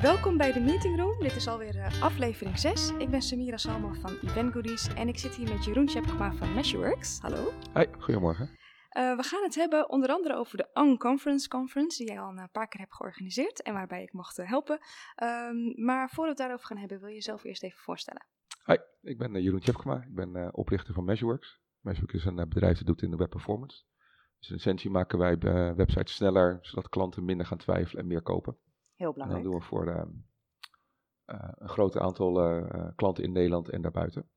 Welkom bij de Meeting Room. Dit is alweer uh, aflevering 6. Ik ben Samira Salma van Event Goodies en ik zit hier met Jeroen Tjepkema van Measureworks. Hallo. Hoi, goedemorgen. Uh, we gaan het hebben onder andere over de Unconference Conference, die jij al een paar keer hebt georganiseerd en waarbij ik mocht helpen. Um, maar voor we het daarover gaan hebben, wil je jezelf eerst even voorstellen. Hoi, ik ben Jeroen Tjepkema. Ik ben oprichter van Measureworks. Measureworks is een bedrijf dat doet in de web performance. Dus in essentie maken wij websites sneller, zodat klanten minder gaan twijfelen en meer kopen. Heel belangrijk. En dat doen we voor uh, uh, een groot aantal uh, klanten in Nederland en daarbuiten.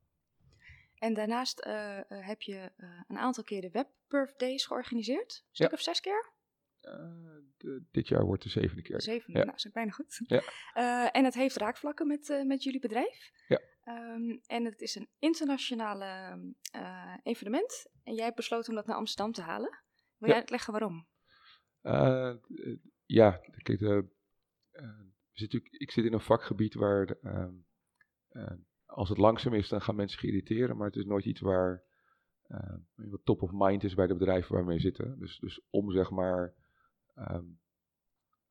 En daarnaast heb je een aantal keer de Web Days georganiseerd. Een stuk ja. of zes keer? De, dit jaar wordt de zevende keer. De zevende, ja. nou, dat is bijna goed. Ja. en het heeft raakvlakken met, met jullie bedrijf. Ja. Um, en het is een internationale evenement. En jij hebt besloten om dat naar Amsterdam te halen. Wil jij uitleggen waarom? ja, kijk, de, zit ik zit in een vakgebied waar de, uh, uh, als het langzaam is, dan gaan mensen irriteren, maar het is nooit iets waar wat top of mind is bij de bedrijven waar we mee zitten. Dus, dus om zeg maar um,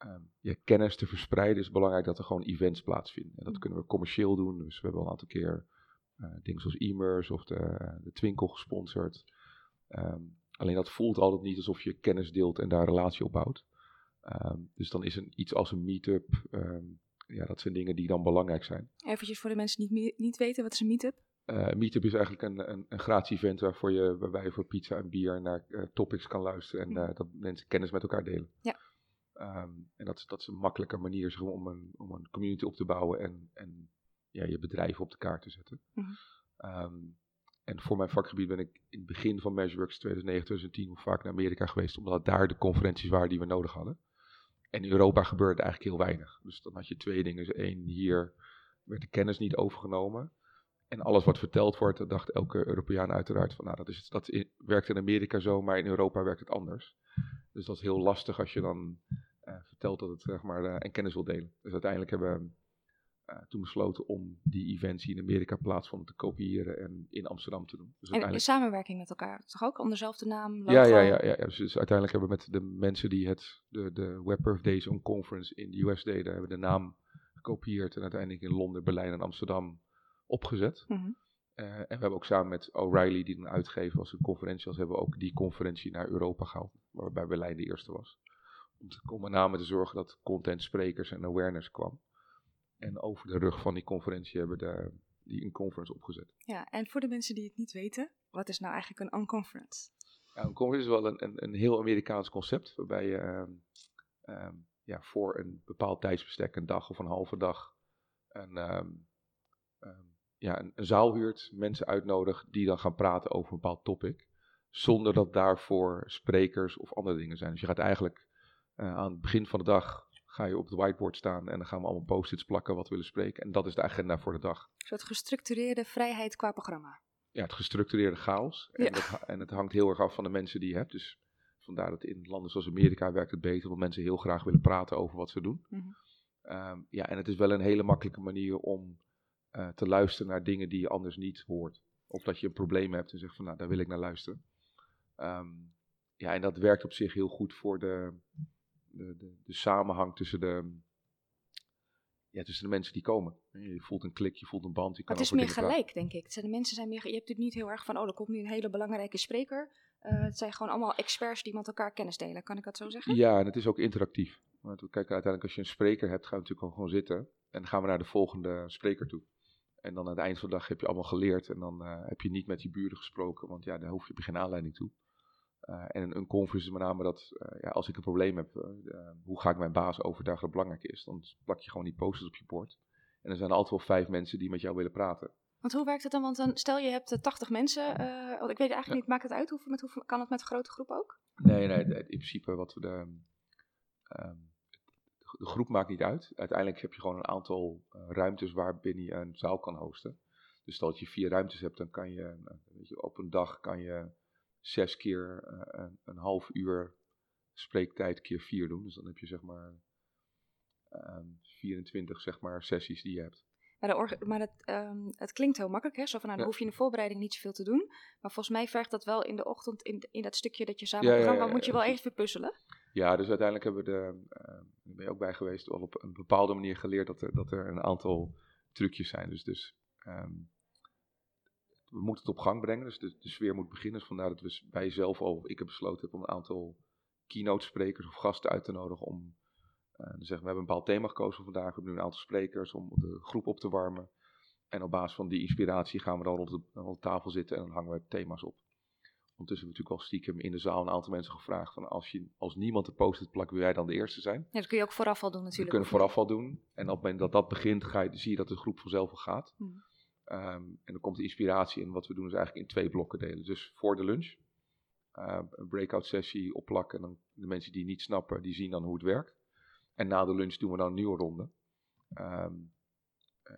um, ja, kennis te verspreiden, is het belangrijk dat er gewoon events plaatsvinden. En dat kunnen we commercieel doen. Dus we hebben al een aantal keer dingen zoals e-mers of de, de Twinkel gesponsord. Um, alleen dat voelt altijd niet alsof je kennis deelt en daar een relatie op bouwt. Um, dus dan is een, iets als een meetup, um, ja, dat zijn dingen die dan belangrijk zijn. Eventjes voor de mensen die niet, niet weten, wat is een meetup? Uh, meetup is eigenlijk een, een, een gratis event waarvoor je, waarbij je voor pizza en bier naar uh, topics kan luisteren en uh, dat mensen kennis met elkaar delen. Ja. Um, en dat is, dat is een makkelijke manier zeg, om, een, om een community op te bouwen en, en ja, je bedrijf op de kaart te zetten. Mm -hmm. En voor mijn vakgebied ben ik in het begin van Measureworks 2009, 2010 vaak naar Amerika geweest, omdat daar de conferenties waren die we nodig hadden. En in Europa gebeurde eigenlijk heel weinig. Dus dan had je twee dingen. Dus één, hier werd de kennis niet overgenomen. En alles wat verteld wordt, dacht elke Europeaan uiteraard van, nou, dat, is, dat werkt in Amerika zo, maar in Europa werkt het anders. Dus dat is heel lastig als je dan uh, vertelt dat het, zeg maar, uh, en kennis wil delen. Dus uiteindelijk hebben uh, toen besloten om die events die in Amerika plaatsvonden te kopiëren en in Amsterdam te doen. Dus en in samenwerking met elkaar, toch ook? Onder dezelfde naam? Ja, ja, ja. ja, ja. Dus, dus, uiteindelijk hebben we met de mensen die het, de, de Web Earth Days on Conference in de US deden, hebben we de naam gekopieerd en uiteindelijk in Londen, Berlijn en Amsterdam opgezet. Mm -hmm. uh, en we hebben ook samen met O'Reilly, die een uitgever als een conferentie was, hebben we ook die conferentie naar Europa gehaald, waarbij Berlijn de eerste was. Om, te, om met name te zorgen dat content, sprekers en awareness kwam. En over de rug van die conferentie hebben de, die een conference opgezet. Ja, en voor de mensen die het niet weten, wat is nou eigenlijk een unconference? Ja, een conference is wel een, een, een heel Amerikaans concept, waarbij je um, um, ja, voor een bepaald tijdsbestek, een dag of een halve dag, een, um, ja, een, een zaal huurt, mensen uitnodigt die dan gaan praten over een bepaald topic, zonder dat daarvoor sprekers of andere dingen zijn. Dus je gaat eigenlijk uh, aan het begin van de dag ga je op het whiteboard staan en dan gaan we allemaal post-its plakken wat we willen spreken. En dat is de agenda voor de dag. Een soort gestructureerde vrijheid qua programma. Ja, het gestructureerde chaos. En, Ja. dat, en het hangt heel erg af van de mensen die je hebt. Dus vandaar dat in landen zoals Amerika werkt het beter, omdat mensen heel graag willen praten over wat ze doen. Mhm. Ehm, ja, en het is wel een hele makkelijke manier om eh, te luisteren naar dingen die je anders niet hoort. Of dat je een probleem hebt en zegt van, nou, daar wil ik naar luisteren. Ehm, ja, en dat werkt op zich heel goed voor de, de, de, de samenhang tussen de, ja, tussen de mensen die komen. Je voelt een klik, je voelt een band. Je kan Het is meer praten. gelijk, denk ik. Het zijn, de mensen zijn meer, je hebt het niet heel erg van, oh, er komt nu een hele belangrijke spreker. Eh, het zijn gewoon allemaal experts die met elkaar kennis delen. Kan ik dat zo zeggen? Ja, en het is ook interactief. Want we kijken uiteindelijk, als je een spreker hebt, gaan we natuurlijk gewoon zitten. En dan gaan we naar de volgende spreker toe. En dan aan het eind van de dag heb je allemaal geleerd. En dan uh, heb je niet met je buren gesproken, want ja, daar hoef je geen aanleiding toe. Uh, en een, conference is met name dat, uh, ja, als ik een probleem heb, hoe ga ik mijn baas overtuigen dat het belangrijk is? Dan plak je gewoon die posters op je bord. En er zijn altijd wel vijf mensen die met jou willen praten. Want hoe werkt het dan? Want dan, stel je hebt uh, 80 mensen. Want ik weet eigenlijk ja. niet, maakt het uit? Hoeveel, met hoeveel, kan het met een grote groep ook? Nee, nee, in principe wat we de, um, de groep maakt niet uit. Uiteindelijk heb je gewoon een aantal uh, ruimtes waarbinnen je een zaal kan hosten. Dus stel dat je vier ruimtes hebt, dan kan je, weet je op een dag kan je zes keer uh, een, een, half uur spreektijd keer vier doen. Dus dan heb je zeg maar um, 24 zeg maar, sessies die je hebt. Maar, maar het, um, het, klinkt heel makkelijk, hè? Zo van, nou, dan ja. hoef je in de voorbereiding niet zoveel te doen. Maar volgens mij vergt dat wel in de ochtend, in, in dat stukje dat je samen Ja, programma, ja, moet je wel even puzzelen. Ja, dus uiteindelijk hebben we de, uh, ben je ook bij geweest, wel op een bepaalde manier geleerd dat er, dat er een aantal trucjes zijn. Dus, dus ehm, we moeten het op gang brengen, dus de, de sfeer moet beginnen. Dus vandaar dat we bij zelf al, ik heb besloten om een aantal keynote sprekers of gasten uit te nodigen om uh, dan zeggen we hebben een bepaald thema gekozen vandaag. We hebben nu een aantal sprekers om de groep op te warmen. En op basis van die inspiratie gaan we dan rond de, rond de tafel zitten en dan hangen we thema's op. Ondertussen hebben we natuurlijk al stiekem in de zaal een aantal mensen gevraagd van als, je, als niemand de post-it plakt, wil jij dan de eerste zijn? Ja, dat kun je ook vooraf al doen natuurlijk. We kunnen vooraf al doen. En op het moment dat dat begint, ga je, zie je dat de groep vanzelf al gaat. Hmm. Um, en dan komt de inspiratie in. Wat we doen is eigenlijk in twee blokken delen. Dus voor de lunch, uh, een breakout sessie opplakken. En dan de mensen die niet snappen, die zien dan hoe het werkt. En na de lunch doen we dan een nieuwe ronde. Um,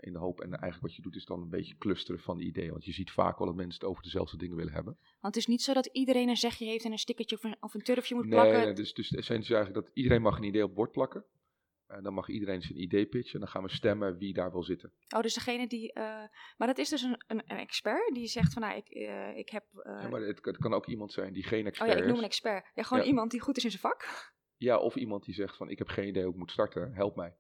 in de hoop, en eigenlijk wat je doet is dan een beetje clusteren van de ideeën. Want je ziet vaak wel dat mensen het over dezelfde dingen willen hebben. Want het is niet zo dat iedereen een zegje heeft en een stickertje of een, of een turfje moet nee, plakken. Nee, dus, dus de essentie is eigenlijk dat iedereen mag een idee op het bord plakken. En dan mag iedereen zijn idee pitchen. En dan gaan we stemmen wie daar wil zitten. Oh, dus degene die... Uh, maar dat is dus een, een, een, expert die zegt van, nou, ik, uh, ik heb... Uh... Ja, maar het, het, kan ook iemand zijn die geen Oh expert ja, ik noem is. een expert. Ja, gewoon Ja. iemand die goed is in zijn vak. Ja, of iemand die zegt van ik heb geen idee hoe ik moet starten, help mij.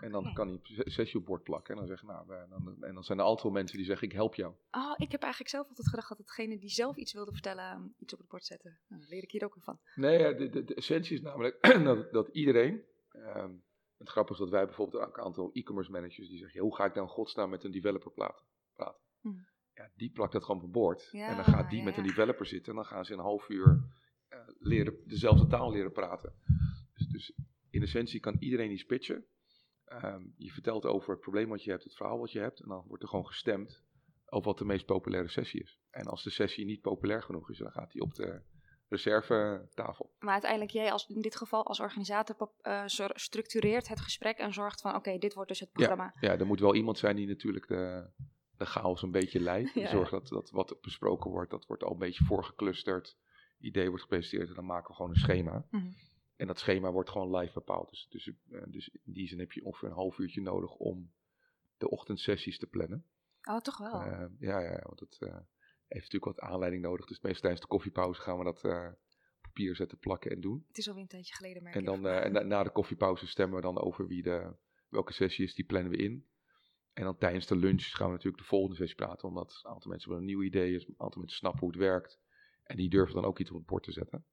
En dan Oké. kan hij een sessie op bord plakken. En dan zeggen nou, we- dan, en dan zijn er altijd wel mensen die zeggen ik help jou. Oh, ik heb eigenlijk zelf altijd gedacht dat hetgene die zelf iets wilde vertellen, um, iets op het bord zetten. Nou, daar leer ik hier ook weer van. Nee, ja, de, de, de essentie is namelijk dat, dat iedereen. ehm, het grappige is dat wij bijvoorbeeld ook een aantal e-commerce managers die zeggen: hoe ga ik nou in godsnaam met een developer praten? praten? Hmm. Ja, die plakt dat gewoon op een bord. Ja, en dan gaat die ja, met een developer zitten. En dan gaan ze een half uur eh, leren, dezelfde taal leren praten. Dus, dus in essentie kan iedereen iets pitchen. Ehm, je vertelt over het probleem wat je hebt, het verhaal wat je hebt. En dan wordt er gewoon gestemd over wat de meest populaire sessie is. En als de sessie niet populair genoeg is, dan gaat die op de reservetafel. Maar uiteindelijk, jij als, in dit geval als organisator eh, structureert het gesprek en zorgt van, oké, dit wordt dus het programma. Ja, er moet wel iemand zijn die natuurlijk de, de chaos een beetje leidt. Ja, zorgt dat, dat wat besproken wordt, dat wordt al een beetje voorgeclusterd. Idee wordt gepresenteerd en dan maken we gewoon een schema. Mhm. En dat schema wordt gewoon live bepaald. Dus, dus, eh, dus in die zin heb je ongeveer een half uurtje nodig om de ochtendsessies te plannen. Oh, toch wel. Eh, ja, ja, want het heeft natuurlijk wat aanleiding nodig. Dus meestal tijdens de koffiepauze gaan we dat op papier zetten, plakken en doen. het is alweer een tijdje geleden, merk En, dan, eh, en na, na de koffiepauze stemmen we dan over wie de, welke sessie is, die plannen we in. En dan tijdens de lunch gaan we natuurlijk de volgende sessie praten, omdat een aantal mensen hebben een nieuw idee, is, een aantal mensen snappen hoe het werkt. En die durven dan ook iets op het bord te zetten.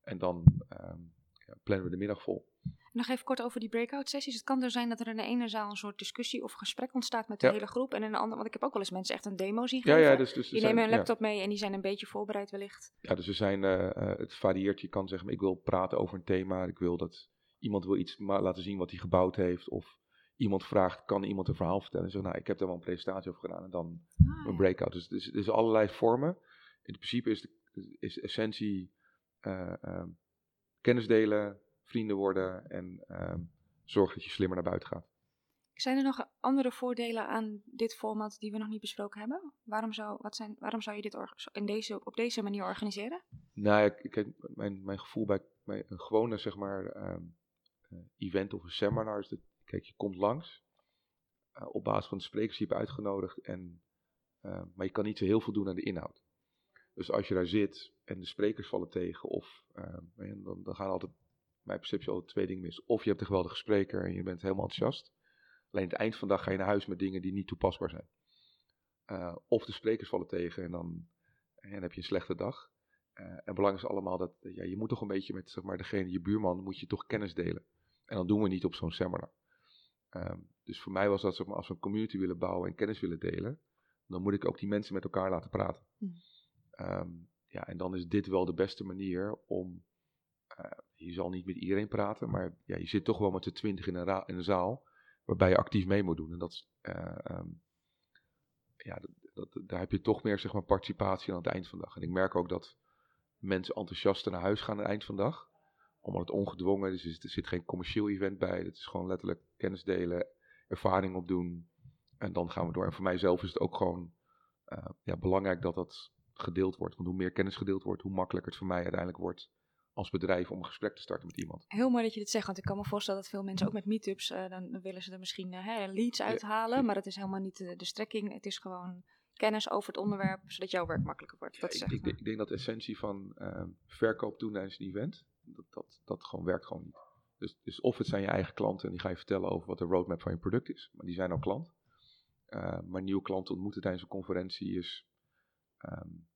En dan ehm, ja, plannen we de middag vol. Nog even kort over die breakout sessies. Het kan er zijn dat er in de ene zaal een soort discussie of gesprek ontstaat met de Ja. hele groep. En in de andere, want ik heb ook wel eens mensen echt een demo zien geven. ja, dus, dus die zijn- nemen een ja. laptop mee en die zijn een beetje voorbereid wellicht. Ja, dus er zijn, eh, eh, het varieert. Je kan zeggen, maar ik wil praten over een thema. Ik wil dat iemand wil iets laten zien wat hij gebouwd heeft. Of iemand vraagt, kan iemand een verhaal vertellen? Zo, nou, ik heb daar wel een presentatie over gedaan. En dan Ah, een breakout. Dus, dus er is allerlei vormen. In principe is de is essentie ehm, kennis delen, vrienden worden en ehm, zorg dat je slimmer naar buiten gaat. Zijn er nog andere voordelen aan dit format die we nog niet besproken hebben? Waarom zou, wat zijn, waarom zou je dit in deze, op deze manier organiseren? Nou, ja, kijk, mijn, mijn gevoel bij, bij een gewone zeg maar, ehm, eh, event of een seminar is dat, kijk, je komt langs eh, op basis van de sprekers die je hebt uitgenodigd, en, eh, maar je kan niet zo heel veel doen aan de inhoud. Dus als je daar zit en de sprekers vallen tegen, of ehm, dan, dan gaan altijd, mijn perceptie altijd twee dingen mis. Of je hebt een geweldige spreker en je bent helemaal enthousiast. Alleen het eind van de dag ga je naar huis met dingen die niet toepasbaar zijn. Eh, of de sprekers vallen tegen en dan, en dan heb je een slechte dag. Eh, en belangrijk is allemaal dat ja, je moet toch een beetje met zeg maar, degene, je buurman, moet je toch kennis delen. En dat doen we niet op zo'n seminar. Ehm, dus voor mij was dat, zeg maar, als we een community willen bouwen en kennis willen delen, dan moet ik ook die mensen met elkaar laten praten. Hmm. Ehm, ja, en dan is dit wel de beste manier om, eh, je zal niet met iedereen praten, maar ja, je zit toch wel met de twintig in een, ra- in een zaal, waarbij je actief mee moet doen. En dat eh, ehm, ja, dat, daar heb je toch meer zeg maar, participatie aan het eind van de dag. En ik merk ook dat mensen enthousiaster naar huis gaan aan het eind van de dag. Omdat het ongedwongen is. Dus er zit geen commercieel event bij. Het is gewoon letterlijk kennis delen, ervaring opdoen. En dan gaan we door. En voor mijzelf is het ook gewoon eh, ja, belangrijk dat dat gedeeld wordt. Want hoe meer kennis gedeeld wordt, hoe makkelijker het voor mij uiteindelijk wordt als bedrijf om een gesprek te starten met iemand. Heel mooi dat je dit zegt, want ik kan me voorstellen dat veel mensen ook met meetups, eh, dan, willen ze er misschien eh, leads uithalen, maar dat is helemaal niet de, de strekking. Het is gewoon kennis over het onderwerp, zodat jouw werk makkelijker wordt. Dat ik, ik, denk- ik denk dat de essentie van eh, verkoop doen tijdens een event, dat, dat, dat gewoon werkt gewoon niet. Dus, dus of het zijn je eigen klanten en die ga je vertellen over wat de roadmap van je product is. Maar die zijn al klant. Uh, maar nieuwe klanten ontmoeten tijdens een conferentie is... Um,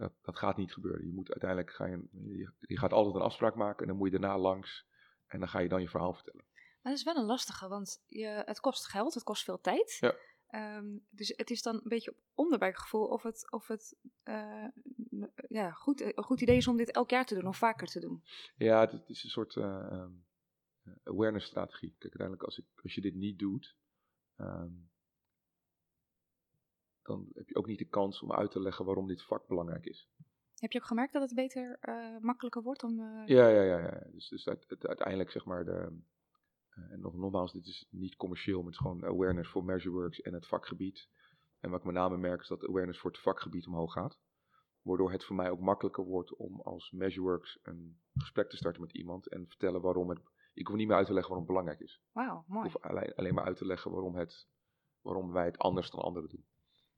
dat, dat gaat niet gebeuren. Je moet uiteindelijk ga je, je, gaat altijd een afspraak maken en dan moet je daarna langs en dan ga je dan je verhaal vertellen. Maar dat is wel een lastige, want je, het kost geld, het kost veel tijd. Ja. Um, dus het is dan een beetje op onderbuikgevoel of het, of het uh, ja, goed, een goed idee is om dit elk jaar te doen of vaker te doen. Ja, het, is een soort uh, awareness strategie. Kijk, uiteindelijk als, ik, als je dit niet doet, um, dan heb je ook niet de kans om uit te leggen waarom dit vak belangrijk is. Heb je ook gemerkt dat het beter, uh, makkelijker wordt om... Uh... Ja, ja, ja, ja. Dus, dus het, uiteindelijk zeg maar de... Uh, en nog, nogmaals, dit is niet commercieel, maar het is gewoon awareness voor Measureworks en het vakgebied. En wat ik met name merk is dat awareness voor het vakgebied omhoog gaat. Waardoor het voor mij ook makkelijker wordt om als Measureworks een gesprek te starten met iemand en vertellen waarom het... Ik hoef niet meer uit te leggen waarom het belangrijk is. Wauw, mooi. Ik hoef alleen, alleen maar uit te leggen waarom, het, waarom wij het anders dan anderen doen.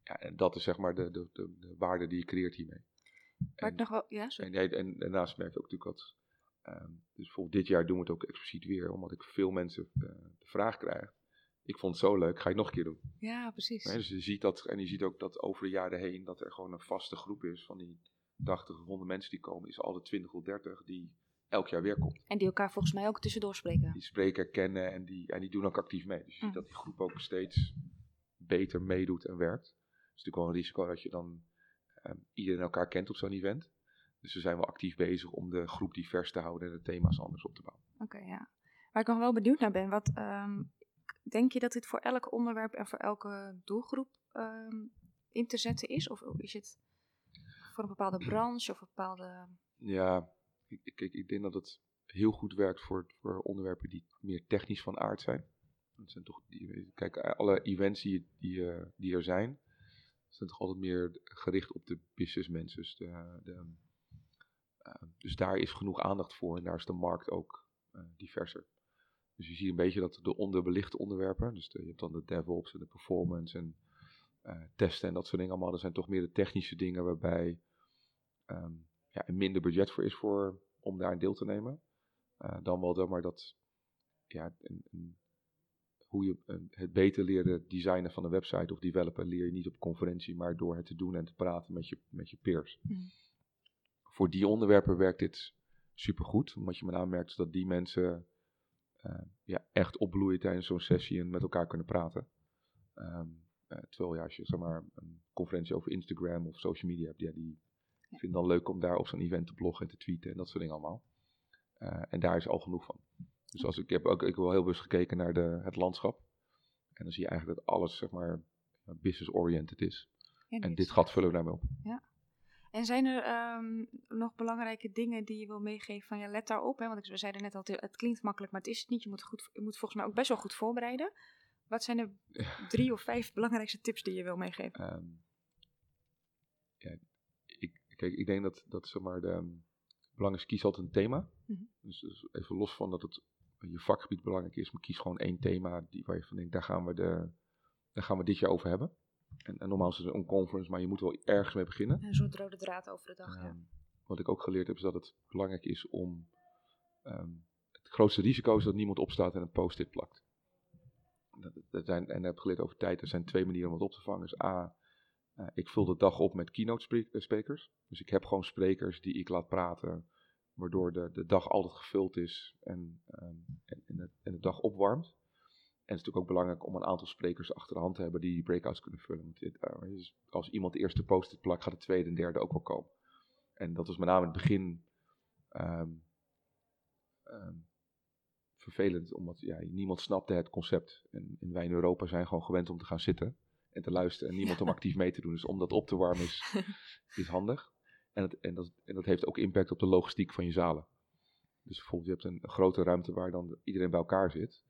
Ja, en dat is zeg maar de, de, de, de waarde die je creëert hiermee. Maar ik nog wel, ja, sorry. En, en, daarnaast merk ik ook natuurlijk wat. Um, dus bijvoorbeeld dit jaar doen we het ook expliciet weer, omdat ik veel mensen uh, de vraag krijg. Ik vond het zo leuk, ga je het nog een keer doen? Ja, precies. Nee, dus je ziet dat, en je ziet ook dat over de jaren heen, dat er gewoon een vaste groep is van die 80 of 100 mensen die komen, is al de 20 of 30 die elk jaar weer komt. En die elkaar volgens mij ook tussendoor spreken. Die spreken, kennen en die, en die doen ook actief mee. Dus je ziet mm. dat die groep ook steeds beter meedoet en werkt is natuurlijk wel een risico dat je dan um, iedereen elkaar kent op zo'n event. Dus we zijn wel actief bezig om de groep divers te houden en de thema's anders op te bouwen. Oké, ja. Waar ik nog wel benieuwd naar ben, wat um, denk je dat dit voor elk onderwerp en voor elke doelgroep um, in te zetten is? Of is het voor een bepaalde branche of een bepaalde... Ja, ik, ik, ik denk dat het heel goed werkt voor, voor onderwerpen die meer technisch van aard zijn. Dat zijn toch die, kijk, alle events die, die, uh, die er zijn, zijn toch altijd meer gericht op de businessmensen. Dus, de, uh, dus daar is genoeg aandacht voor en daar is de markt ook uh, diverser. Dus je ziet een beetje dat de onderbelichte onderwerpen, dus je hebt dan de DevOps en de performance en uh, testen en dat soort dingen allemaal, dat zijn toch meer de technische dingen waarbij um, ja, minder budget voor is voor, om daar een deel te nemen. dan wel dan maar dat ja, een, een hoe je het beter leren designen van een website of developen leer je niet op conferentie, maar door het te doen en te praten met je, met je peers. Hmm. Voor die onderwerpen werkt dit supergoed, omdat je met name merkt dat die mensen uh, ja, echt opbloeien tijdens zo'n sessie en met elkaar kunnen praten. Um, uh, terwijl ja, als je zeg maar, een conferentie over Instagram of social media hebt, ja, die ja. vinden dan leuk om daar op zo'n event te bloggen en te tweeten en dat soort dingen allemaal. Uh, en daar is al genoeg van. Dus als, ik heb ook ik heb wel heel bewust gekeken naar de, het landschap. En dan zie je eigenlijk dat alles zeg maar business-oriented is. en dit gat vullen we daarmee op. Ja. En zijn er um, nog belangrijke dingen die je wil meegeven van ja, let daarop. Hè? Want we zeiden net al, het klinkt makkelijk, maar het is het niet. Je moet, goed, je moet volgens mij ook best wel goed voorbereiden. Wat zijn de drie of vijf belangrijkste tips die je wil meegeven? Um, ja, ik, kijk, ik denk dat, dat zeg maar, de, um, belangrijk is, kies altijd een thema. Mm -hmm. dus, dus, even los van dat het je vakgebied belangrijk is, maar kies gewoon één thema die, waar je van denkt, daar gaan we, de, daar gaan we dit jaar over hebben. En, en normaal is het een conference, maar je moet wel ergens mee beginnen. Een soort rode draad over de dag, ja. Ehm, wat ik ook geleerd heb, is dat het belangrijk is om... Um, het grootste risico is dat niemand opstaat en een post-it plakt. Dat, dat zijn, en ik heb geleerd over tijd, er zijn twee manieren om het op te vangen. Dus A, uh, ik vul de dag op met keynote eh, sprekers. Dus ik heb gewoon sprekers die ik laat praten waardoor de, de dag altijd gevuld is en, um, en, en, de, en, de, dag opwarmt. En het is natuurlijk ook belangrijk om een aantal sprekers achter de hand te hebben die die breakouts kunnen vullen. Want dit, uh, dus als iemand de eerste post-it plakt, gaat de tweede en derde ook wel komen. En dat was met name in het begin um, um, vervelend, omdat ja, niemand snapte het concept. En, en, wij in Europa zijn gewoon gewend om te gaan zitten en te luisteren en niemand om actief mee te doen. Dus om dat op te warmen is, is handig. En, het, en, dat, en dat heeft ook impact op de logistiek van je zalen. Dus bijvoorbeeld, je hebt een, grote ruimte waar dan iedereen bij elkaar zit.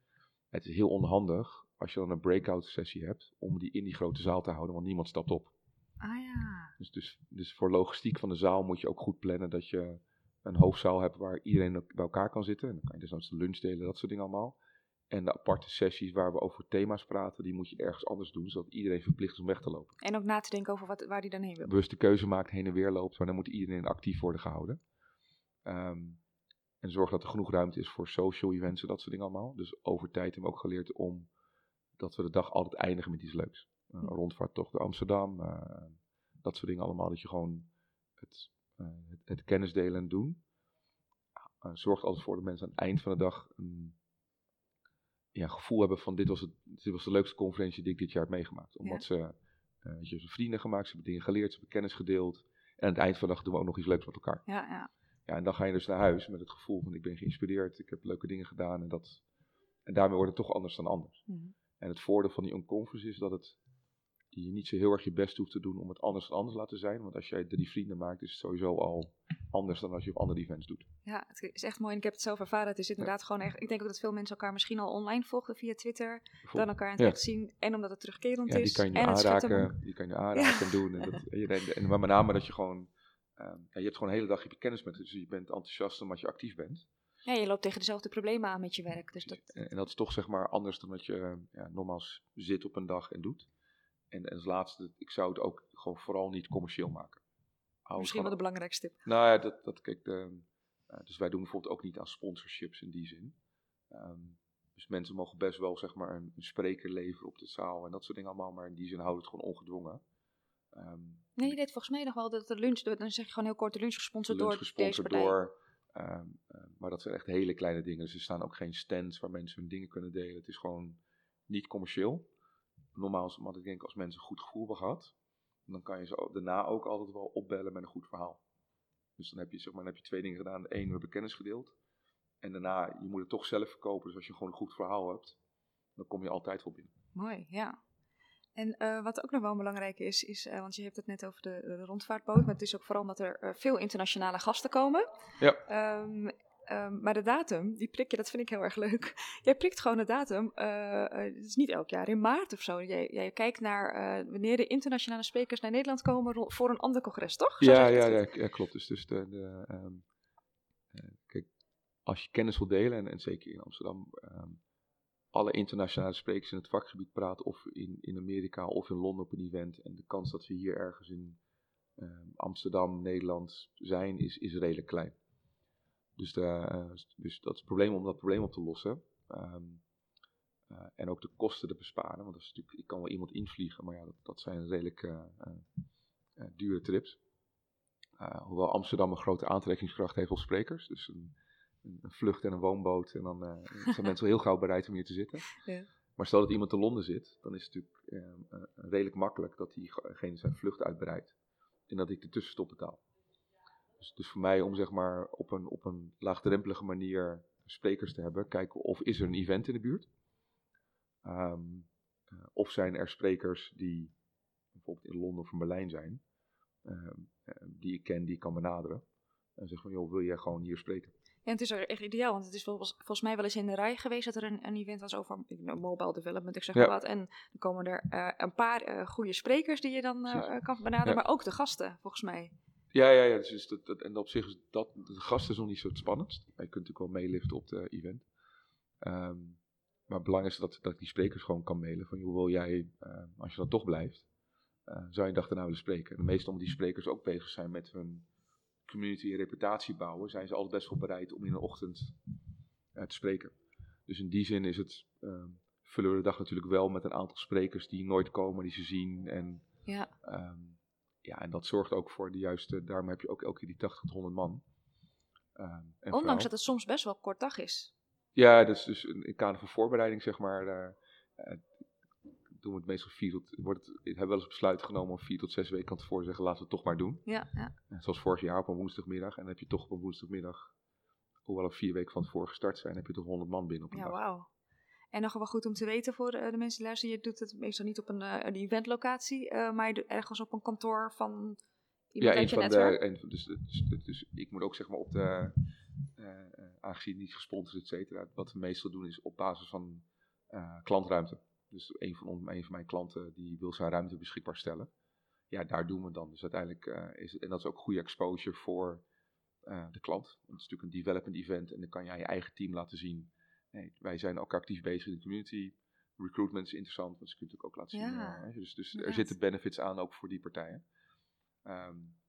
Het is heel onhandig als je dan een breakout sessie hebt om die in die grote zaal te houden, want niemand stapt op. Ah ja. Dus, dus, dus voor logistiek van de zaal moet je ook goed plannen dat je een hoofdzaal hebt waar iedereen bij elkaar kan zitten. En dan kan je dus de lunch delen, dat soort dingen allemaal. En de aparte sessies waar we over thema's praten, die moet je ergens anders doen, zodat iedereen verplicht is om weg te lopen. En ook na te denken over wat, waar die dan heen wil. Bewust de keuze maakt, heen en weer loopt, maar dan moet iedereen actief worden gehouden. Um, en zorg dat er genoeg ruimte is voor social events en dat soort dingen allemaal. Dus over tijd hebben we ook geleerd om dat we de dag altijd eindigen met iets leuks. Uh, Hm. rondvaarttocht door Amsterdam, eh, dat soort dingen allemaal. Dat je gewoon het, eh, het, het kennis delen en doen. eh, zorgt altijd voor dat mensen aan het eind van de dag een ja, gevoel hebben van dit was, het, dit was de leukste conferentie die ik dit jaar heb meegemaakt. Omdat ze, weet je, ze vrienden gemaakt, ze hebben dingen geleerd, ze hebben kennis gedeeld. En aan het eind van de dag doen we ook nog iets leuks met elkaar. Ja, ja. Ja, en dan ga je dus naar huis met het gevoel van ik ben geïnspireerd, ik heb leuke dingen gedaan en dat. En daarmee wordt het toch anders dan anders. Mhm. En het voordeel van die unconference is dat het je niet zo heel erg je best hoeft te doen om het anders dan anders laten zijn. Want als jij drie vrienden maakt, is het sowieso al anders dan als je op andere events doet. Ja, het is echt mooi. En ik heb het zelf ervaren. Het is inderdaad gewoon echt. Ik denk ook dat veel mensen elkaar misschien al online volgen via Twitter. Dan elkaar in het Ja. echt zien. En omdat het terugkerend Ja, die is. kan je en aanraken, die kan je aanraken en doen. En, dat, en, je- en maar met name dat je gewoon, ehm, je hebt gewoon de hele dag je kennis met, dus je bent enthousiast omdat je actief bent. Ja, je loopt tegen dezelfde problemen aan met je werk. Dus dat, En, dat is toch zeg maar anders dan dat je ja, nogmaals zit op een dag en doet. En, en als laatste, ik zou het ook gewoon vooral niet commercieel maken. Hou misschien wel de belangrijkste tip. Nou ja, dat, dat kijk, de, eh, dus wij doen bijvoorbeeld ook niet aan sponsorships in die zin. Ehm, dus mensen mogen best wel zeg maar een, een spreker leveren op de zaal en dat soort dingen allemaal, maar in die zin houdt het gewoon ongedwongen. Ehm, Nee, je deed volgens mij nog wel dat de lunch. Dan zeg je gewoon heel kort de lunch gesponsord lunch door deze gesponsord door. ehm, maar dat zijn echt hele kleine dingen. Dus er staan ook geen stands waar mensen hun dingen kunnen delen. Het is gewoon niet commercieel. Normaal is want ik denk als mensen een goed gevoel hebben gehad, dan kan je ze daarna ook altijd wel opbellen met een goed verhaal. Dus dan heb je, zeg maar, dan heb je twee dingen gedaan. Eén, we hebben kennis gedeeld. En daarna, je moet het toch zelf verkopen. Dus als je gewoon een goed verhaal hebt, dan kom je altijd wel binnen. Mooi, ja. En eh, wat ook nog wel belangrijk is, is eh, want je hebt het net over de, de rondvaartboot, maar het is ook vooral omdat er eh, veel internationale gasten komen. Ja. Ehm, ehm, maar de datum, die prik je, dat vind ik heel erg leuk. Jij prikt gewoon de datum, eh, het is niet elk jaar, in maart of zo. Jij, jij kijkt naar eh, wanneer de internationale sprekers naar Nederland komen voor een ander congres, toch? Zo Ja, ja, ja, ja, klopt. Dus, dus de, de, ehm, eh, kijk, als je kennis wil delen, en, en zeker in Amsterdam, ehm, alle internationale sprekers in het vakgebied praten, of in, in Amerika of in Londen op een event, en de kans dat we hier ergens in Amsterdam, Nederland zijn, is, is redelijk klein. Dus, de, eh, dus dat is het probleem om dat probleem op te lossen. Ehm, eh, en ook de kosten te besparen. Want dat is natuurlijk, ik kan wel iemand invliegen, maar ja, dat, dat zijn redelijk eh, dure trips. Hoewel Amsterdam een grote aantrekkingskracht heeft op sprekers. Dus een, een, vlucht en een woonboot. En dan zijn mensen heel gauw bereid om hier te zitten. Ja. Maar stel dat iemand in Londen zit, dan is het natuurlijk redelijk makkelijk dat diegene zijn vlucht uitbreidt. En dat ik de tussenstop betaal. Dus, dus voor mij om zeg maar op een, op een laagdrempelige manier sprekers te hebben, kijken of is er een event in de buurt. Um, of zijn er sprekers die bijvoorbeeld in Londen of in Berlijn zijn. Um, die ik ken, die ik kan benaderen. En zeg van, joh, wil jij gewoon hier spreken? Ja, het is echt ideaal, want het is volgens, mij wel eens in de rij geweest dat er een, een event was over mobile development, ik zeg maar Ja. wat. En dan komen er uh, een paar uh, goede sprekers die je dan uh, kan benaderen, Ja. maar ook de gasten, volgens mij. Ja, ja, ja. Dus dat, dat, en op zich is dat, de gast is nog niet zo het spannendst. Maar je kunt natuurlijk wel meeliften op de event. Um, maar het belangrijkste is dat, dat ik die sprekers gewoon kan mailen. Van, joh, wil jij, uh, als je dan toch blijft, uh, zou je dag daarna willen spreken? En meestal omdat die sprekers ook bezig zijn met hun community en reputatie bouwen, zijn ze altijd best wel bereid om in de ochtend uh, te spreken. Dus in die zin is het, uh, vullen we de dag natuurlijk wel met een aantal sprekers die nooit komen, die ze zien. En, ja. Um, ja, en dat zorgt ook voor de juiste, daarom heb je ook elke keer die 80 tot 100 man. Um, en Ondanks vooral, dat het soms best wel kort dag is. Ja, dus, dus in het kader van voorbereiding, zeg maar, uh, doen we het meestal vier tot, wordt het, ik heb wel eens besluit genomen om vier tot zes weken van tevoren te zeggen, laten we het toch maar doen. Ja, ja. Zoals vorig jaar op een woensdagmiddag. En dan heb je toch op een woensdagmiddag, hoewel we vier weken van tevoren gestart zijn, heb je toch 100 man binnen op een ja, dag. wauw. En nog wel goed om te weten voor de, de mensen die luisteren, je doet het meestal niet op een, uh, een eventlocatie, uh, maar je doet ergens op een kantoor van ja, een van de, een, dus, dus, dus, dus, ik moet ook zeg maar op de, uh, aangezien niet gesponsord, et cetera, wat we meestal doen is op basis van uh, klantruimte. Dus een van, een van mijn klanten die wil zijn ruimte beschikbaar stellen. Ja, daar doen we dan. Dus uiteindelijk is het, en dat is ook goede exposure voor de klant. Want het is natuurlijk een development event en dan kan jij je eigen team laten zien. Nee, wij zijn ook actief bezig in de community. Recruitment is interessant, want ze kunnen natuurlijk ook laten zien. Ja, uh, dus dus er zitten benefits aan ook voor die partijen. Um,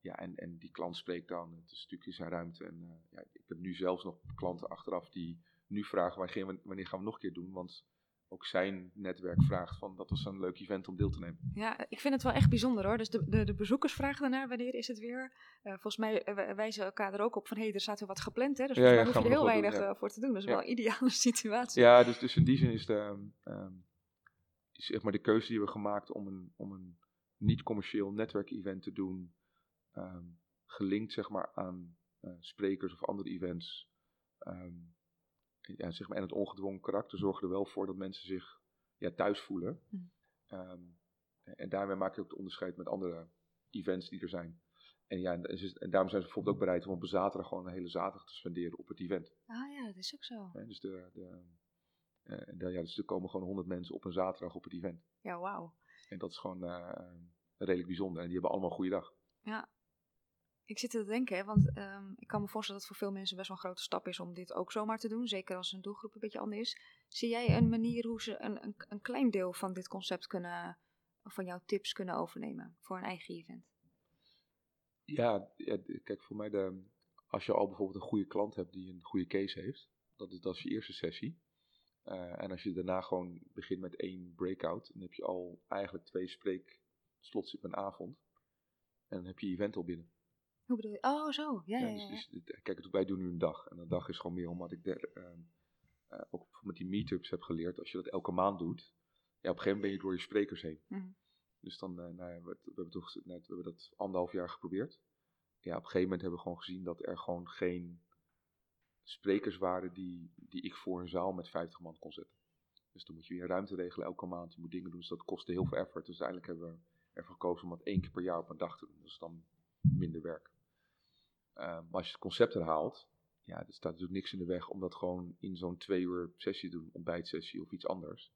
ja, en, en die klant spreekt dan, het is natuurlijk in zijn ruimte. En eh, ja, ik heb nu zelfs nog klanten achteraf die nu vragen, wanneer, wanneer gaan we nog een keer doen? Want ook zijn netwerk vraagt van, dat was een leuk event om deel te nemen. Ja, ik vind het wel echt bijzonder hoor. Dus de, de, de bezoekers vragen daarnaar, wanneer is het weer? Uh, volgens mij uh, wijzen elkaar er ook op van, hé, hey, er staat weer wat gepland hè. Dus ja, daar hoef je er heel weinig doen, ja. voor te doen. Dat is wel een ideale situatie. Ja, dus, dus in die zin is de, um, zeg maar de keuze die we gemaakt om een, om een niet-commercieel netwerkevent te doen, um, gelinkt zeg maar aan uh, sprekers of andere events. Um, ja, zeg maar, en het ongedwongen karakter zorgen er wel voor dat mensen zich ja, thuis voelen. Hm. Um, en daarmee maak je ook het onderscheid met andere events die er zijn. En, ja, en, daarom zijn ze bijvoorbeeld ook bereid om op een zaterdag gewoon een hele zaterdag te spenderen op het event. Ah ja, dat is ook zo. Ja, dus, de, de, uh, de, ja, dus er komen gewoon honderd mensen op een zaterdag op het event. Ja, wauw. En dat is gewoon uh, redelijk bijzonder. En die hebben allemaal een goede dag. Ja, ik zit te denken, want um, ik kan me voorstellen dat het voor veel mensen best wel een grote stap is om dit ook zomaar te doen. Zeker als een doelgroep een beetje anders is. Zie jij een manier hoe ze een, een, een klein deel van dit concept kunnen, van jouw tips kunnen overnemen voor een eigen event? Ja, ja kijk, voor mij, de, als je al bijvoorbeeld een goede klant hebt die een goede case heeft, dat is, dat je eerste sessie. Uh, en als je daarna gewoon begint met één breakout, dan heb je al eigenlijk twee spreekslots op een avond. En dan heb je je event al binnen. Hoe bedoel je? Oh, zo. Ja, ja, ja, dus, dus, kijk, wij doen nu een dag. En een dag is gewoon meer omdat ik de, uh, uh, ook met die meetups heb geleerd. Als je dat elke maand doet, ja, op een gegeven moment ben je door je sprekers heen. Mm. Dus dan, uh, nou we, we, hebben toch, we hebben dat anderhalf jaar geprobeerd. Ja, op een gegeven moment hebben we gewoon gezien dat er gewoon geen sprekers waren die, die ik voor een zaal met 50 man kon zetten. Dus dan moet je weer ruimte regelen elke maand. Je moet dingen doen, dus dat kostte heel veel effort. Dus uiteindelijk hebben we ervoor gekozen om dat één keer per jaar op een dag te doen. Dus dan minder werk. Uh, maar als je het concept herhaalt, ja, er staat natuurlijk niks in de weg om dat gewoon in zo'n twee uur sessie te doen, ontbijtsessie of iets anders.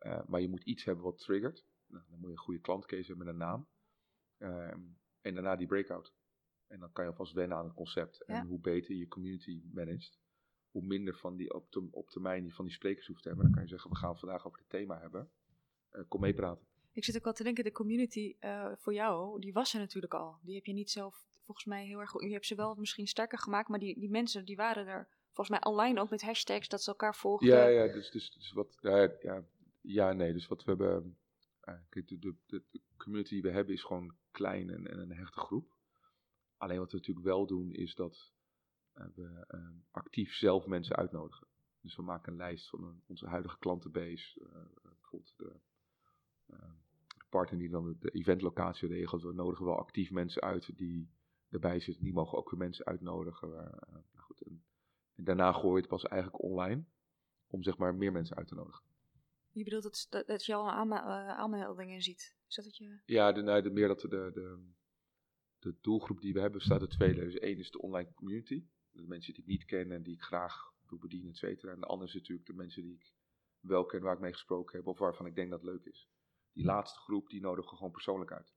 Uh, maar je moet iets hebben wat triggert. Nou, dan moet je een goede klantcase hebben met een naam. Uh, en daarna die breakout. En dan kan je alvast wennen aan het concept. En hoe beter je community managt, hoe minder van die op, te, op termijn die van die sprekers hoeft te hebben. Dan kan je zeggen, we gaan vandaag over het thema hebben. Uh, kom meepraten. Ik zit ook wel te denken, de community uh, voor jou, die was er natuurlijk al. Die heb je niet zelf, volgens mij heel erg goed. Je hebt ze wel misschien sterker gemaakt, maar die, die mensen die waren er volgens mij online ook met hashtags dat ze elkaar volgden. Ja, ja, dus, dus, dus wat, ja, ja, nee, dus wat we hebben, uh, de, de, de, de, community die we hebben is gewoon klein en, en, een hechte groep. Alleen wat we natuurlijk wel doen is dat uh, we actief zelf mensen uitnodigen. Dus we maken een lijst van onze huidige klantenbase, bijvoorbeeld de partner die dan de eventlocatie regelt. We nodigen wel actief mensen uit die erbij zitten. Die mogen ook weer mensen uitnodigen. Uh, nou goed, en, en, daarna gooi je het pas eigenlijk online om zeg maar meer mensen uit te nodigen. Je bedoelt dat, dat, dat je al uh, aanmeldingen ziet? Is dat je... Ja, de, nou, de, meer dat de, de, de doelgroep die we hebben staat uit twee Dus één is de online community. De mensen die ik niet ken en die ik graag wil bedienen, et cetera. En de andere is natuurlijk de mensen die ik wel ken, waar ik mee gesproken heb of waarvan ik denk dat het leuk is die laatste groep, die nodigen we gewoon persoonlijk uit.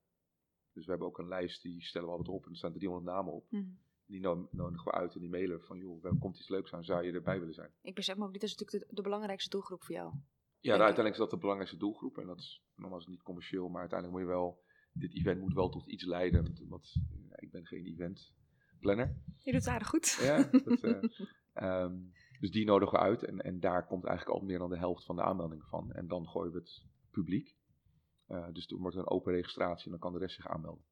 Dus we hebben ook een lijst, die stellen we altijd op en er staan 300 namen op. Mm. Die nodigen we uit en die mailen van, joh, er komt iets leuks aan, zou je erbij willen zijn? Ik besef me ook, dit is natuurlijk de, de belangrijkste doelgroep voor jou. Ja, nou, uiteindelijk is dat de belangrijkste doelgroep en dat is nogmaals niet commercieel, maar uiteindelijk moet je wel, dit event moet wel tot iets leiden, want ja, ik ben geen event planner. Je doet het aardig goed. Ja, dat, uh, um, dus die nodigen we uit en, en daar komt eigenlijk al meer dan de helft van de aanmeldingen van. En dan gooien we het publiek. Uh, dus toen wordt er een open registratie en dan kan de rest zich aanmelden.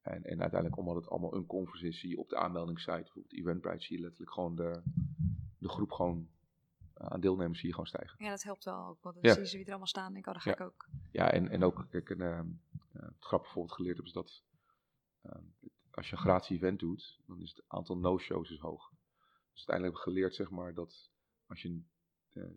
En, en uiteindelijk, omdat het allemaal een conversatie op de aanmeldingssite, bijvoorbeeld Eventbrite, zie je letterlijk gewoon de, de groep gewoon uh, aan deelnemers hier gewoon stijgen. Ja, dat helpt wel ook, want dan ja. zien ze wie er allemaal staan en denk, oh, daar ga ja. ik ook. Ja, en, en ook, kijk, een, uh, het grappig bijvoorbeeld geleerd heb, is dat ehm, als je een gratis event doet, dan is het aantal no-shows is hoog. Dus uiteindelijk hebben we geleerd, zeg maar, dat als je,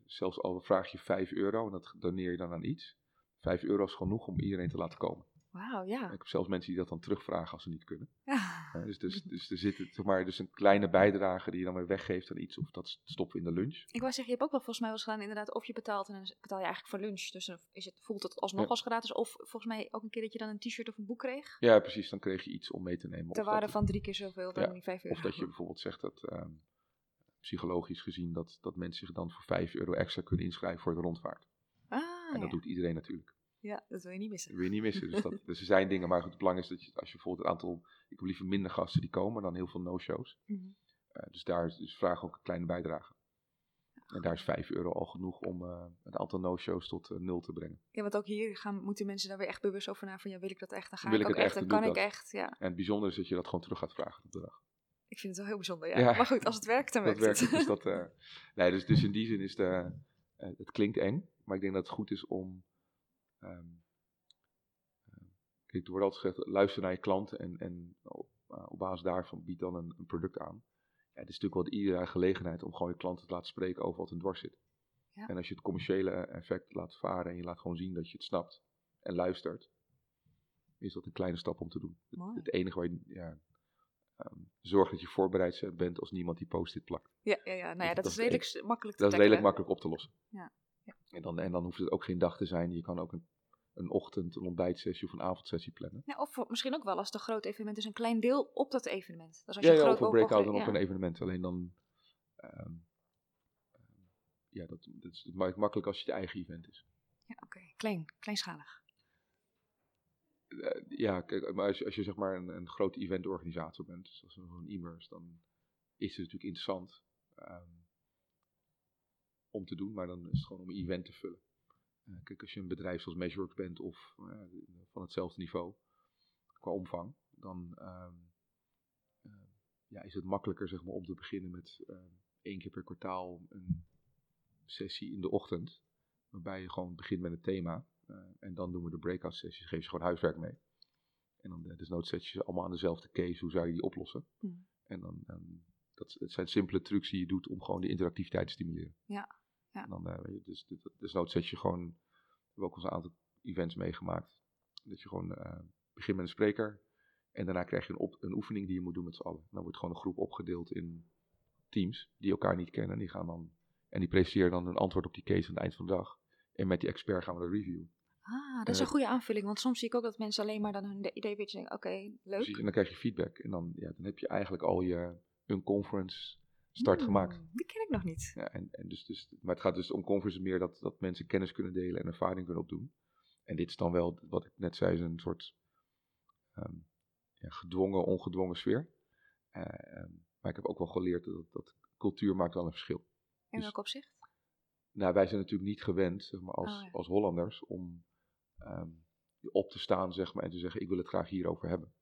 zelfs al vraag je 5 euro en dat doneer je dan aan iets, 5 euro is genoeg om iedereen te laten komen. Wauw, ja. Ik heb zelfs mensen die dat dan terugvragen als ze niet kunnen. Ja. Dus, dus, dus er zit zeg maar, dus een kleine bijdrage die je dan weer weggeeft aan iets, of dat stoppen in de lunch. Ik wou zeggen, je hebt ook wel volgens mij wel eens gedaan, inderdaad, of je betaalt en dan betaal je eigenlijk voor lunch. Dus dan is het, voelt het alsnog ja. als gratis, of volgens mij ook een keer dat je dan een t-shirt of een boek kreeg. Ja, precies, dan kreeg je iets om mee te nemen. Ter waarde van drie keer zoveel dan die 5 euro. Of dat je bijvoorbeeld zegt dat, um, psychologisch gezien, dat, dat mensen zich dan voor 5 euro extra kunnen inschrijven voor de rondvaart. En dat doet iedereen natuurlijk. Ja, dat wil je niet missen. Dat wil je niet missen. Dus, dat, dus er zijn dingen, maar goed, het belang is dat je, als je bijvoorbeeld een aantal, ik heb liever minder gasten die komen dan heel veel no-shows. Mhm. Eh, dus daar is dus vraag ook een kleine bijdrage. En daar is 5 euro al genoeg om eh, het aantal no-shows tot eh, nul te brengen. Ja, want ook hier gaan, moeten mensen daar weer echt bewust over na van, ja, wil ik dat echt? Dan ga Wil ik ook het echt, dan kan ik echt, ja. En het bijzondere is dat je dat gewoon terug gaat vragen op de dag. Ik vind het wel heel bijzonder, ja. Ja. Maar goed, als het werkt, dan Dat werkt werkt. het. Dus, dat, nee, dus, dus in die zin is de, het klinkt eng, maar ik denk dat het goed is om. eh, kijk, er wordt altijd gezegd: luister naar je klant en, en op, eh, op basis daarvan bied dan een, een product aan. Ja, het is natuurlijk wel iedere gelegenheid om gewoon je klanten te laten spreken over wat in dwars zit. Ja. En als je het commerciële effect laat varen en je laat gewoon zien dat je het snapt en luistert, is dat een kleine stap om te doen. Het, Mooi. het enige waar je. Ja, ehm, zorg dat je voorbereid bent als niemand die post-it plakt. Ja, ja, ja. Nou ja, Dat- dat, is redelijk makkelijk te Dat is redelijk makkelijk op te lossen. Ja, ja. En, dan, en dan hoeft het ook geen dag te zijn. Je kan ook een, een ochtend, een ontbijtsessie of een avondsessie plannen. Ja, of voor- misschien ook wel als het een groot evenement is, een klein deel op dat evenement. Dus als Ja, je ja, of groot een breakout dan op een evenement. Alleen dan... ehm, ja, dat, dat is het maakt makkelijk als je je eigen event is. Ja, oké. Klein, kleinschalig. Eh, ja, kijk, maar als je, als je zeg maar een, een grote eventorganisator bent, zoals een e-merse, dan is het natuurlijk interessant ehm, om te doen, maar dan is het gewoon om een event te vullen. Eh, kijk, als je een bedrijf zoals Measureworks bent of eh, van hetzelfde niveau qua omvang, dan ehm, eh, ja, is het makkelijker zeg maar, om te beginnen met ehm, één keer per kwartaal een sessie in de ochtend, waarbij je gewoon begint met een thema. en dan doen we de breakout sessies, geef je gewoon huiswerk mee. En dan desnoods zet je ze allemaal aan dezelfde case, hoe zou je die oplossen? Hmm. En dan, dan dat, het zijn simpele trucs die je doet om gewoon de interactiviteit te stimuleren. Ja, ja. En dan, eh, dus dus- desnoods zet je gewoon, we hebben ook al eens een aantal events meegemaakt, dat je gewoon eh, begint met een spreker en daarna krijg je een, op, een oefening die je moet doen met z'n allen. Dan wordt gewoon een groep opgedeeld in teams die elkaar niet kennen. Die gaan dan, en die presenteren dan een antwoord op die case aan het eind van de dag. En met die expert gaan we de review. Ah, dat is een goede aanvulling. Want soms zie ik ook dat mensen alleen maar dan hun de- idee beetje denken, oké, leuk. Precies, en dan krijg je feedback. En dan, ja, dan heb je eigenlijk al je unconference start Hmm, gemaakt. Die ken ik nog niet. Ja, en, en dus, dus, maar het gaat dus om conference meer dat, dat mensen kennis kunnen delen en ervaring kunnen opdoen. En dit is dan wel, wat ik net zei, is een soort ehm, ja, gedwongen, ongedwongen sfeer. Eh, ehm, maar ik heb ook wel geleerd dat, dat cultuur maakt wel een verschil. In Dus- welk opzicht? Nou, wij zijn natuurlijk niet gewend, zeg maar, als, Oh, ja. als Hollanders, om ehm, op te staan, zeg maar, en te zeggen, ik wil het graag hierover hebben.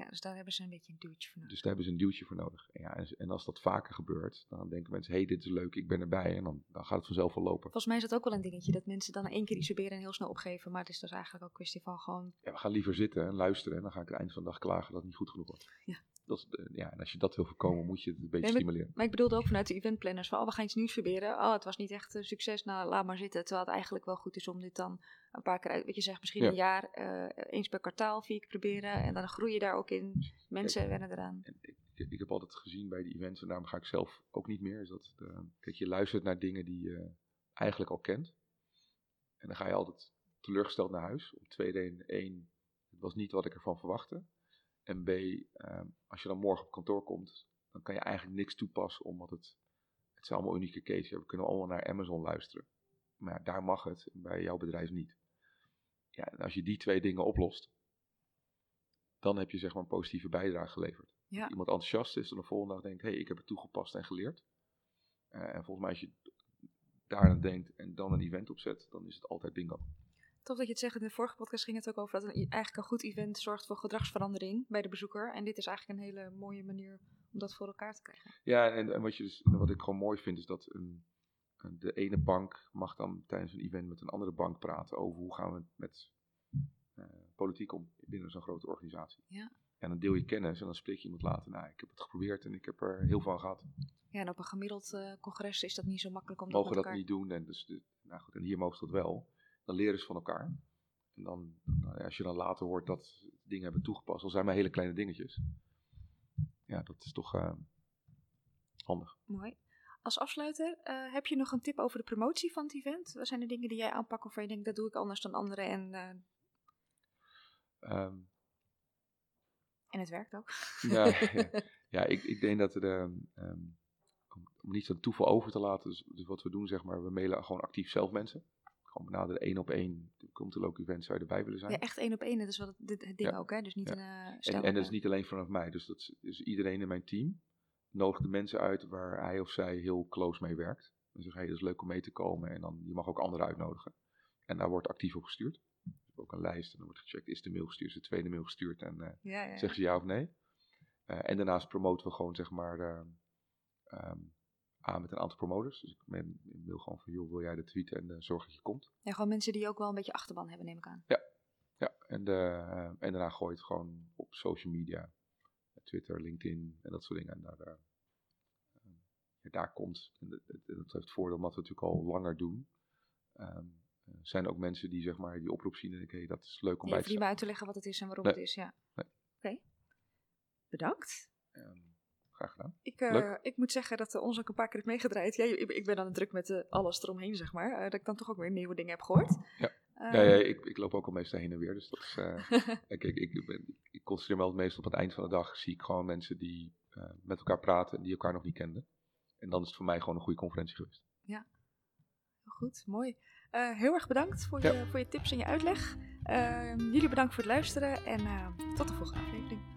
Ja, dus daar hebben ze een beetje een duwtje voor nodig. Dus daar hebben ze een duwtje voor nodig. En, ja, en, als dat vaker gebeurt, dan denken mensen, hé, hey, dit is leuk, ik ben erbij. En dan, dan gaat het vanzelf wel lopen. Volgens mij is dat ook wel een dingetje, dat mensen dan één keer iets proberen en heel snel opgeven. Maar het is dus eigenlijk ook een kwestie van gewoon, Ja, we gaan liever zitten en luisteren en dan ga ik aan het eind van de dag klagen dat het niet goed genoeg wordt. Ja. Dat eh, ja, en als je dat wil voorkomen, moet je het een beetje Nee, maar- stimuleren. Maar ik bedoelde ook vanuit de eventplanners van, oh, we gaan iets nieuws proberen. Oh, het was niet echt een succes, nou, laat maar zitten. Terwijl het eigenlijk wel goed is om dit dan een paar keer uit, weet je zegt, misschien Ja. een jaar, eh, eens per kwartaal, vier keer proberen. En dan groei je daar ook in. Mensen wennen eraan. Ik, ik, heb altijd gezien bij die events, en daarom ga ik zelf ook niet meer, is dat, eh, kijk, je luistert naar dingen die je eigenlijk al kent. En dan ga je altijd teleurgesteld naar huis. Twee redenen. Eén, het was niet wat ik ervan verwachtte. En B, ehm, als je dan morgen op kantoor komt, dan kan je eigenlijk niks toepassen, omdat het, het zijn allemaal unieke cases. We kunnen allemaal naar Amazon luisteren. Maar ja, daar mag het, bij jouw bedrijf niet. Ja, en als je die twee dingen oplost, dan heb je zeg maar een positieve bijdrage geleverd. Ja. Iemand enthousiast is en de volgende dag denkt, hé, hey, ik heb het toegepast en geleerd. Eh, en volgens mij als je daarna denkt en dan een event opzet, dan is het altijd bingo. Tof dat je het zegt. In de vorige podcast ging het ook over dat een, eigenlijk een goed event zorgt voor gedragsverandering bij de bezoeker. En dit is eigenlijk een hele mooie manier om dat voor elkaar te krijgen. Ja, en, en wat, je dus, wat ik gewoon mooi vind is dat een, de ene bank mag dan tijdens een event met een andere bank praten over hoe gaan we met eh, politiek om binnen zo'n grote organisatie. Ja. En dan deel je kennis en dan spreek je iemand later. Nou, ik heb het geprobeerd en ik heb er heel veel aan gehad. Ja, en op een gemiddeld eh, congres is dat niet zo makkelijk om dat mogen dat elkaar... niet doen. En, dus de, nou goed, en hier mogen ze dat wel. Dan leren ze van elkaar. En dan, nou ja, als je dan later hoort dat dingen hebben toegepast, al zijn maar hele kleine dingetjes. Ja, dat is toch eh, handig. Mooi. Als afsluiter, eh, heb je nog een tip over de promotie van het event? Wat zijn de dingen die jij aanpakt waarvan je denkt, dat doe ik anders dan anderen en, eh, Ehm, en het werkt ook? ja, ja, ja, ik, ik denk dat er, ehm, ehm, om, niet aan toeval over te laten, dus, dus wat we doen, zeg maar, we mailen gewoon actief zelf mensen. Gewoon benaderen, één op één. Komt de local event, zou je erbij willen zijn? Ja, echt één op één. Dat is wat het, dit- het ding Ja. ook, hè? Dus niet Ja. een uh, En, en dat is niet alleen vanaf mij, dus, dat is, dus iedereen in mijn team nodigt de mensen uit waar hij of zij heel close mee werkt. En zegt, hey, dat is leuk om mee te komen en dan, je mag ook anderen uitnodigen. En daar wordt actief op gestuurd. Er is ook een lijst en dan wordt gecheckt, is de mail gestuurd, is de tweede mail gestuurd en eh, Ja, zeggen ze ja of nee. Eh, en daarnaast promoten we gewoon, zeg maar, eh, ehm, aan met een aantal promoters. Dus ik ben- ik mail gewoon van, joh, wil jij de tweeten en eh, zorg dat je komt. ja, gewoon mensen die ook wel een beetje achterban hebben, neem ik aan. Ja, en, de, eh, en daarna gooi je het gewoon op social media. Twitter, LinkedIn en dat soort dingen. En daar, eh, ja, daar komt, en dat, dat- dat heeft voordeel omdat we het natuurlijk al langer doen. eh, zijn er ook mensen die zeg maar die oproep zien en denken, hey, dat is leuk om bij te zijn. meer uit te leggen wat het is en waarom Nee. het is, ja. Nee. Oké. Bedankt. Ehm, graag gedaan. Ik, eh, ik moet zeggen dat de ons ook een paar keer heeft meegedraaid. Ja, ik, ik ben dan druk met eh, alles eromheen, zeg maar. dat ik dan toch ook weer nieuwe dingen heb gehoord. Ja. Ja, ja, ik, ik loop ook al meestal heen en weer, dus dat is... Kijk, ik, ik, ben- ik concentreer me altijd meestal op het eind van de dag. Zie ik gewoon mensen die met elkaar praten en die elkaar nog niet kenden. En dan is het voor mij gewoon een goede conferentie geweest. Goed, mooi. Heel erg bedankt voor, Ja. je, voor je tips en je uitleg. Eh, jullie bedankt voor het luisteren en tot de volgende aflevering.